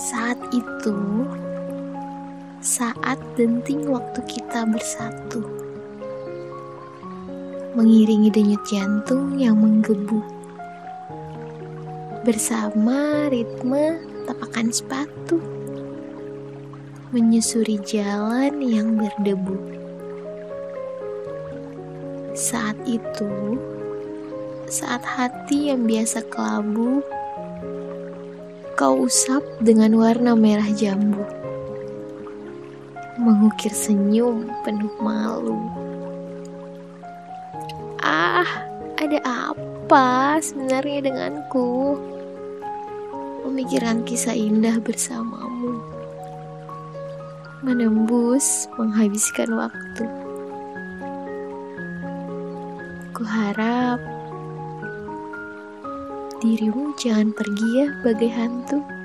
Saat itu, saat denting waktu kita bersatu, mengiringi denyut jantung yang menggebu, bersama ritme tapakan sepatu, menyusuri jalan yang berdebu. Saat itu, saat hati yang biasa kelabu kau usap dengan warna merah jambu. Mengukir senyum penuh malu. Ah, ada apa sebenarnya denganku? Memikirkan kisah indah bersamamu. Menembus, menghabiskan waktu. Kuharap dirimu jangan pergi ya bagai hantu.